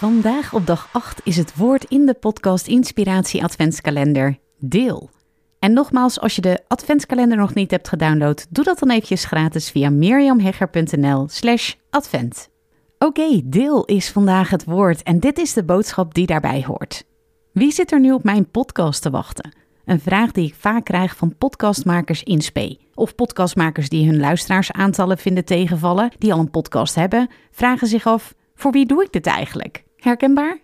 Vandaag op dag 8 is het woord in de podcast Inspiratie Adventskalender deel. En nogmaals, als je de adventskalender nog niet hebt gedownload, doe dat dan eventjes gratis via mirjamhegger.nl slash advent. Oké, deel is vandaag het woord en dit is de boodschap die daarbij hoort. Wie zit er nu op mijn podcast te wachten? Een vraag die ik vaak krijg van podcastmakers in spe. Of podcastmakers die hun luisteraarsaantallen vinden tegenvallen, die al een podcast hebben, vragen zich af: voor wie doe ik dit eigenlijk? Herkenbaar?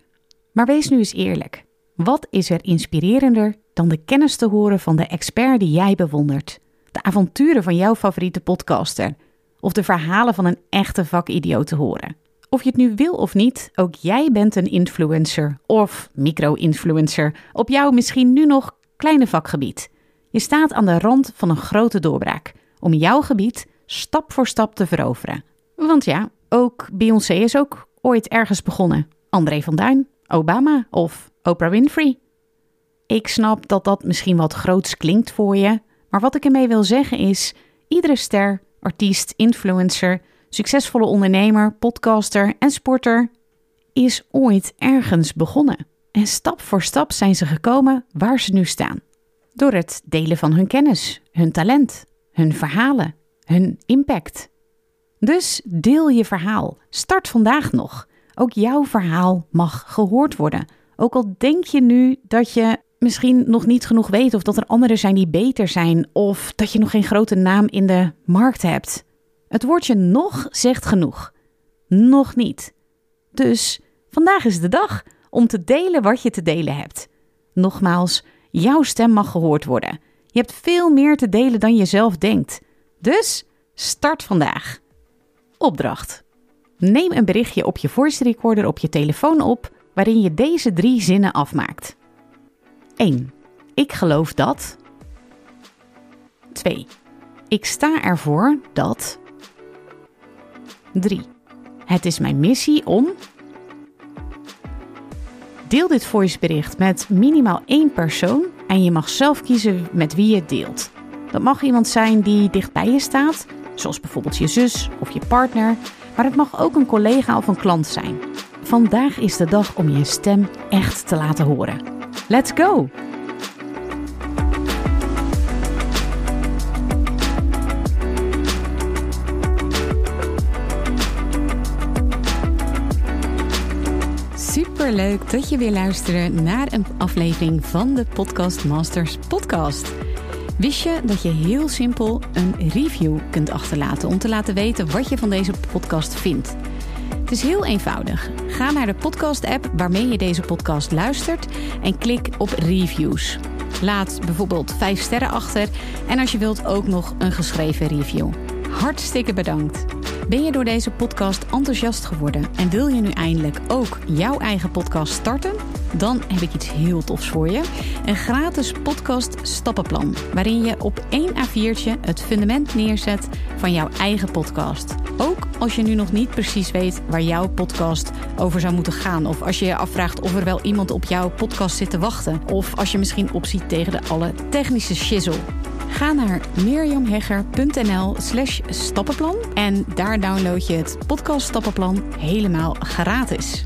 Maar wees nu eens eerlijk. Wat is er inspirerender dan de kennis te horen van de expert die jij bewondert? De avonturen van jouw favoriete podcaster? Of de verhalen van een echte vakidioot te horen? Of je het nu wil of niet, ook jij bent een influencer of micro-influencer op jouw misschien nu nog kleine vakgebied. Je staat aan de rand van een grote doorbraak om jouw gebied stap voor stap te veroveren. Want ja, ook Beyoncé is ook ooit ergens begonnen. André van Duin, Obama of Oprah Winfrey. Ik snap dat dat misschien wat groots klinkt voor je, maar wat ik ermee wil zeggen is: iedere ster, artiest, influencer, succesvolle ondernemer, podcaster en sporter is ooit ergens begonnen. En stap voor stap zijn ze gekomen waar ze nu staan. Door het delen van hun kennis, hun talent, hun verhalen, hun impact. Dus deel je verhaal. Start vandaag nog. Ook jouw verhaal mag gehoord worden. Ook al denk je nu dat je misschien nog niet genoeg weet of dat er anderen zijn die beter zijn of dat je nog geen grote naam in de markt hebt. Het woordje nog zegt genoeg. Nog niet. Dus vandaag is de dag om te delen wat je te delen hebt. Nogmaals, jouw stem mag gehoord worden. Je hebt veel meer te delen dan je zelf denkt. Dus start vandaag. Opdracht. Neem een berichtje op je voice recorder op je telefoon op waarin je deze drie zinnen afmaakt. 1. Ik geloof dat. 2. Ik sta ervoor dat. 3. Het is mijn missie om. Deel dit voicebericht met minimaal één persoon en je mag zelf kiezen met wie je het deelt. Dat mag iemand zijn die dicht bij je staat, zoals bijvoorbeeld je zus of je partner, maar het mag ook een collega of een klant zijn. Vandaag is de dag om je stem echt te laten horen. Let's go! Super leuk dat je weer luistert naar een aflevering van de Podcast Masters podcast. Wist je dat je heel simpel een review kunt achterlaten om te laten weten wat je van deze podcast vindt? Het is heel eenvoudig. Ga naar de podcast-app waarmee je deze podcast luistert en klik op reviews. Laat bijvoorbeeld 5 sterren achter en als je wilt ook nog een geschreven review. Hartstikke bedankt. Ben je door deze podcast enthousiast geworden en wil je nu eindelijk ook jouw eigen podcast starten? Dan heb ik iets heel tofs voor je. Een gratis podcast stappenplan. Waarin je op één A4'tje het fundament neerzet van jouw eigen podcast. Ook als je nu nog niet precies weet waar jouw podcast over zou moeten gaan. Of als je je afvraagt of er wel iemand op jouw podcast zit te wachten. Of als je misschien opziet tegen de alle technische shizzle. Ga naar mirjamhegger.nl slash stappenplan en daar download je het podcast stappenplan helemaal gratis.